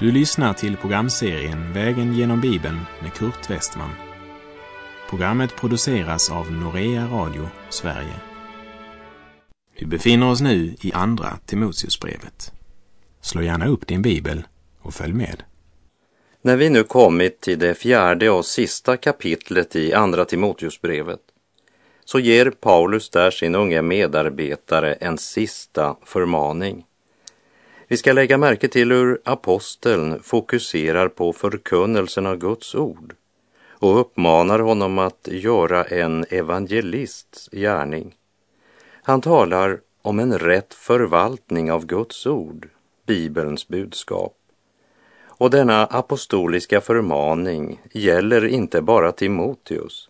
Du lyssnar till programserien Vägen genom Bibeln med Kurt Westman. Programmet produceras av Norea Radio Sverige. Vi befinner oss nu i Andra Timoteusbrevet. Slå gärna upp din bibel och följ med. När vi nu kommit till det fjärde och sista kapitlet i Andra Timoteusbrevet så ger Paulus där sin unge medarbetare en sista förmaning. Vi ska lägga märke till hur aposteln fokuserar på förkunnelsen av Guds ord och uppmanar honom att göra en evangelists gärning. Han talar om en rätt förvaltning av Guds ord, Bibelns budskap. Och denna apostoliska förmaning gäller inte bara Timoteus.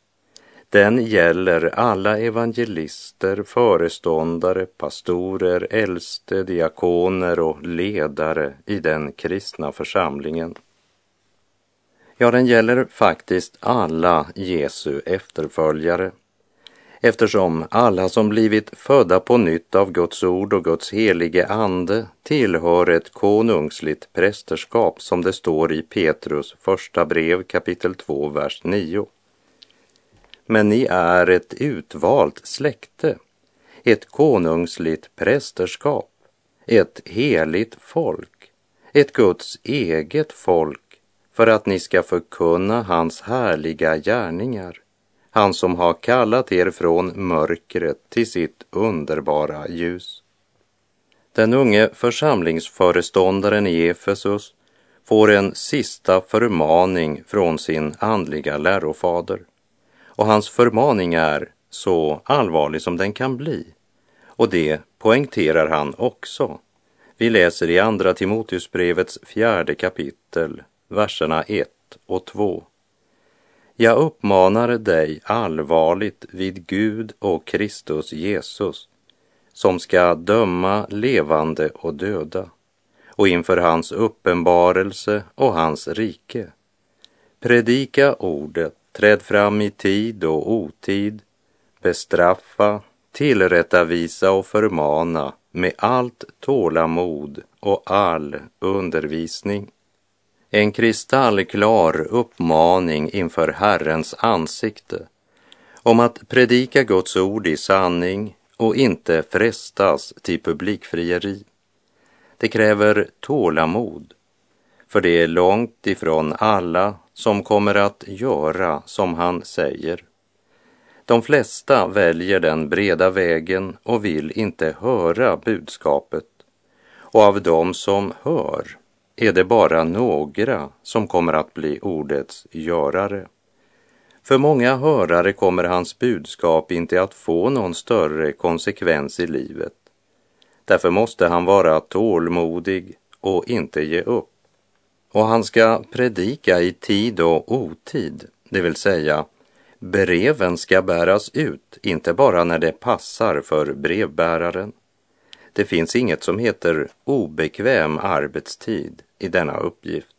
Den gäller alla evangelister, föreståndare, pastorer, äldste, diakoner och ledare i den kristna församlingen. Ja, den gäller faktiskt alla Jesu efterföljare eftersom alla som blivit födda på nytt av Guds ord och Guds helige ande tillhör ett konungsligt prästerskap som det står i Petrus första brev kapitel 2, vers 9. Men ni är ett utvalt släkte, ett konungsligt prästerskap, ett heligt folk, ett Guds eget folk för att ni ska förkunna hans härliga gärningar han som har kallat er från mörkret till sitt underbara ljus. Den unge församlingsföreståndaren i Efesus får en sista förmaning från sin andliga lärofader. Och hans förmaning är så allvarlig som den kan bli. Och det poängterar han också. Vi läser i Andra Timoteusbrevets fjärde kapitel, verserna 1 och 2. Jag uppmanar dig allvarligt vid Gud och Kristus Jesus, som ska döma levande och döda, och inför hans uppenbarelse och hans rike. Predika ordet, träd fram i tid och otid, bestraffa, tillrättavisa och förmana med allt tålamod och all undervisning. En kristallklar uppmaning inför Herrens ansikte om att predika Guds ord i sanning och inte frestas till publikfrieri. Det kräver tålamod, för det är långt ifrån alla som kommer att göra som han säger. De flesta väljer den breda vägen och vill inte höra budskapet. Och av dem som hör är det bara några som kommer att bli ordets görare. För många hörare kommer hans budskap inte att få någon större konsekvens i livet. Därför måste han vara tålmodig och inte ge upp. Och han ska predika i tid och otid, det vill säga breven ska bäras ut, inte bara när det passar för brevbäraren. Det finns inget som heter obekväm arbetstid i denna uppgift.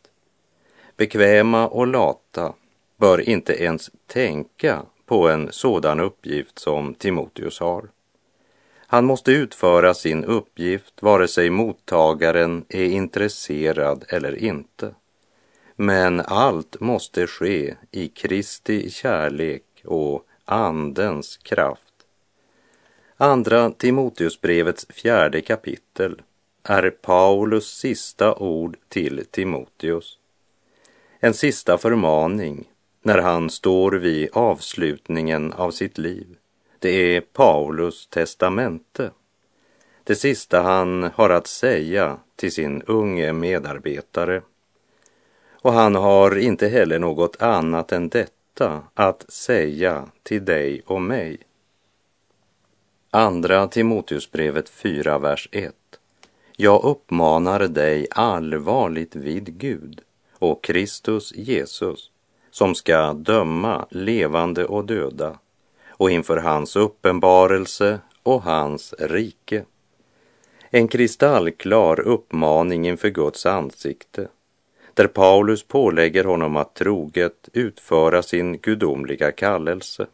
Bekväma och lata bör inte ens tänka på en sådan uppgift som Timoteus har. Han måste utföra sin uppgift vare sig mottagaren är intresserad eller inte. Men allt måste ske i Kristi kärlek och Andens kraft. Andra Timoteusbrevets fjärde kapitel är Paulus sista ord till Timoteus. En sista förmaning när han står vid avslutningen av sitt liv. Det är Paulus testamente. Det sista han har att säga till sin unge medarbetare. Och han har inte heller något annat än detta att säga till dig och mig. Andra Timoteusbrevet 4, vers 1. Jag uppmanar dig allvarligt vid Gud och Kristus Jesus som ska döma levande och döda och inför hans uppenbarelse och hans rike. En kristallklar uppmaning inför Guds ansikte där Paulus pålägger honom att troget utföra sin gudomliga kallelse.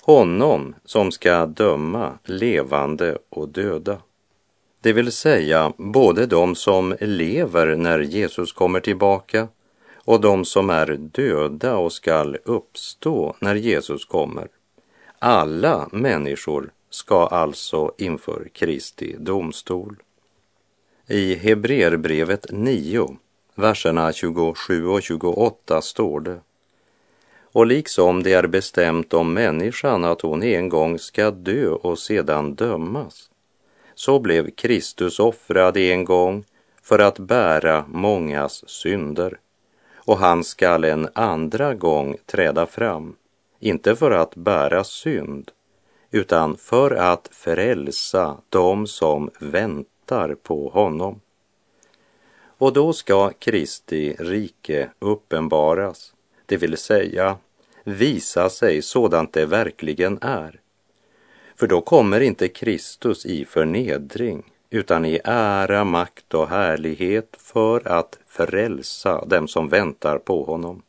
Honom som ska döma levande och döda. det vill säga både de som lever när Jesus kommer tillbaka och de som är döda och skall uppstå när Jesus kommer. Alla människor ska alltså inför Kristi domstol. I Hebreerbrevet 9, verserna 27 och 28 står det och liksom det är bestämt om människan att hon en gång ska dö och sedan dömas, så blev Kristus offrad en gång för att bära mångas synder. Och han skall en andra gång träda fram, inte för att bära synd, utan för att frälsa dem som väntar på honom. Och då ska Kristi rike uppenbaras, det vill säga visa sig sådant det verkligen är. För då kommer inte Kristus i förnedring utan i ära, makt och härlighet för att frälsa dem som väntar på honom.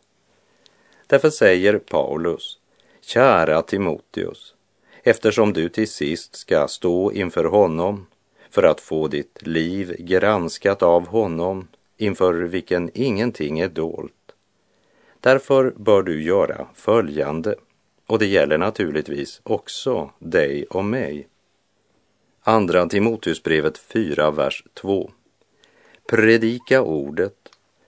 Därför säger Paulus, kära Timoteus, eftersom du till sist ska stå inför honom för att få ditt liv granskat av honom inför vilken ingenting är dolt. Därför bör du göra följande, och det gäller naturligtvis också dig och mig. Andra Timoteusbrevet 4, vers 2. Predika ordet,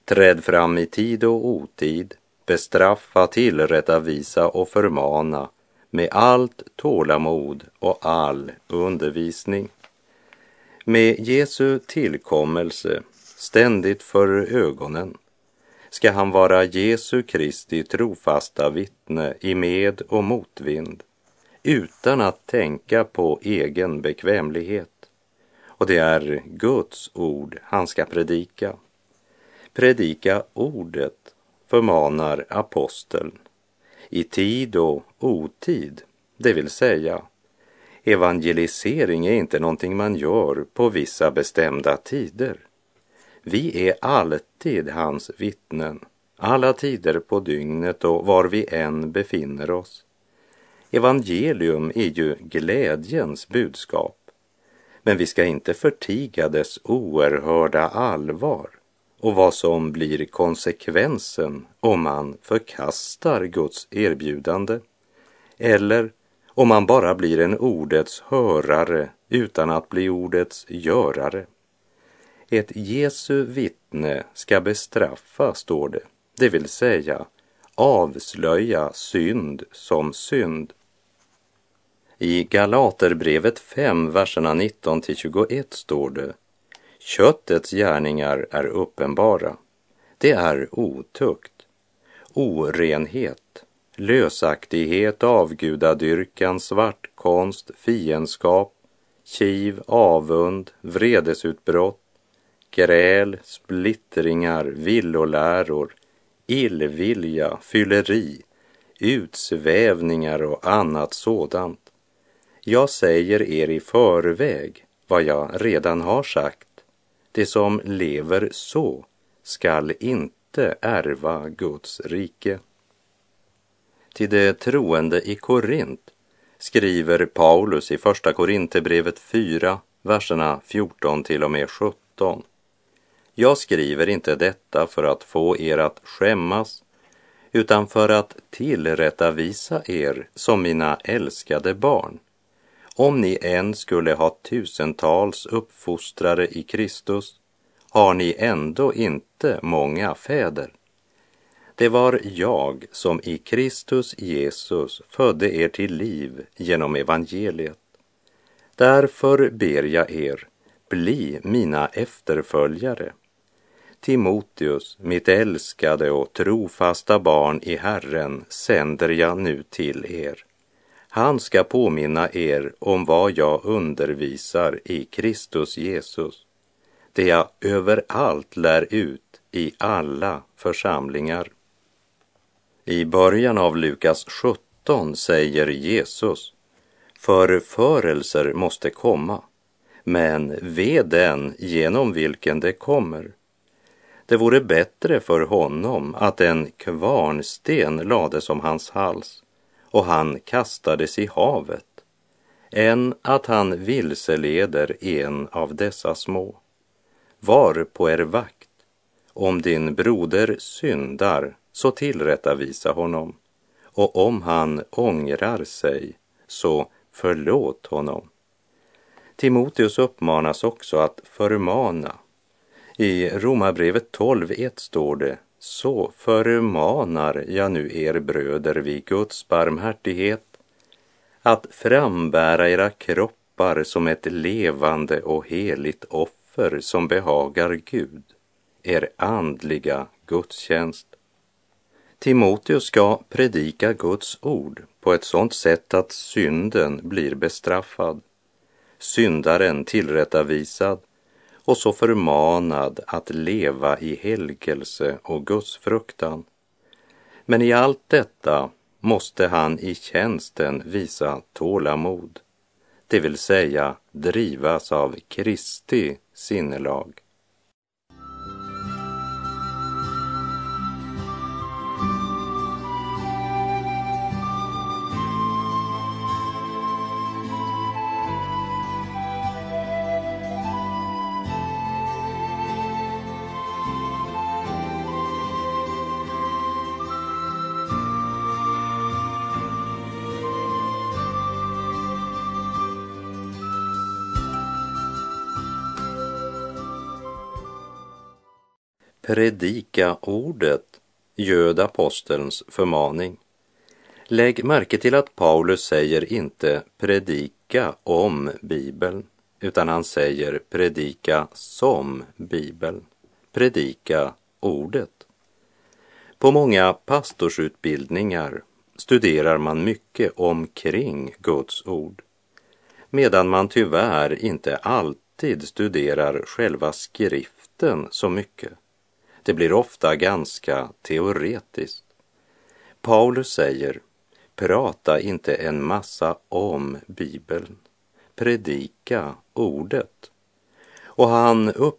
träd fram i tid och otid, bestraffa, tillrättavisa och förmana med allt tålamod och all undervisning. Med Jesu tillkommelse ständigt för ögonen ska han vara Jesu Kristi trofasta vittne i med och motvind utan att tänka på egen bekvämlighet. Och det är Guds ord han ska predika. Predika ordet, förmanar aposteln, i tid och otid, det vill säga evangelisering är inte någonting man gör på vissa bestämda tider. Vi är alltid hans vittnen, alla tider på dygnet och var vi än befinner oss. Evangelium är ju glädjens budskap, men vi ska inte förtiga dess oerhörda allvar och vad som blir konsekvensen om man förkastar Guds erbjudande eller om man bara blir en ordets hörare utan att bli ordets görare. Ett Jesu vittne ska bestraffa, står det, det vill säga avslöja synd som synd. I Galaterbrevet 5, verserna 19 till 21 står det Köttets gärningar är uppenbara. Det är otukt, orenhet, lösaktighet, avgudadyrkan, svartkonst, fiendskap, kiv, avund, vredesutbrott, gräl, splittringar, villoläror, illvilja, fylleri, utsvävningar och annat sådant. Jag säger er i förväg vad jag redan har sagt. Det som lever så skall inte ärva Guds rike. Till de troende i Korint skriver Paulus i Första Korinthierbrevet 4, verserna 14 till och med 17. Jag skriver inte detta för att få er att skämmas, utan för att tillrättavisa er som mina älskade barn. Om ni än skulle ha tusentals uppfostrare i Kristus har ni ändå inte många fäder. Det var jag som i Kristus Jesus födde er till liv genom evangeliet. Därför ber jag er, bli mina efterföljare. Timoteus, mitt älskade och trofasta barn i Herren, sänder jag nu till er. Han ska påminna er om vad jag undervisar i Kristus Jesus, det jag överallt lär ut i alla församlingar. I början av Lukas 17 säger Jesus, förförelser måste komma, men ve den genom vilken det kommer. Det vore bättre för honom att en kvarnsten lades om hans hals och han kastades i havet än att han vilseleder en av dessa små. Var på er vakt. Om din broder syndar, så tillrättavisa honom. Och om han ångrar sig, så förlåt honom. Timoteus uppmanas också att förmana. I Romarbrevet 12.1 står det så förmanar jag nu er bröder vid Guds barmhärtighet att frambära era kroppar som ett levande och heligt offer som behagar Gud, er andliga gudstjänst. Timoteus ska predika Guds ord på ett sådant sätt att synden blir bestraffad, syndaren tillrättavisad och så förmanad att leva i helgelse och gudsfruktan. Men i allt detta måste han i tjänsten visa tålamod, det vill säga drivas av Kristi sinnelag. Predika ordet, göd apostelns förmaning. Lägg märke till att Paulus säger inte predika om Bibeln, utan han säger predika som Bibeln. Predika ordet. På många pastorsutbildningar studerar man mycket omkring Guds ord, medan man tyvärr inte alltid studerar själva skriften så mycket. Det blir ofta ganska teoretiskt. Paulus säger, prata inte en massa om Bibeln, predika ordet. Och han upp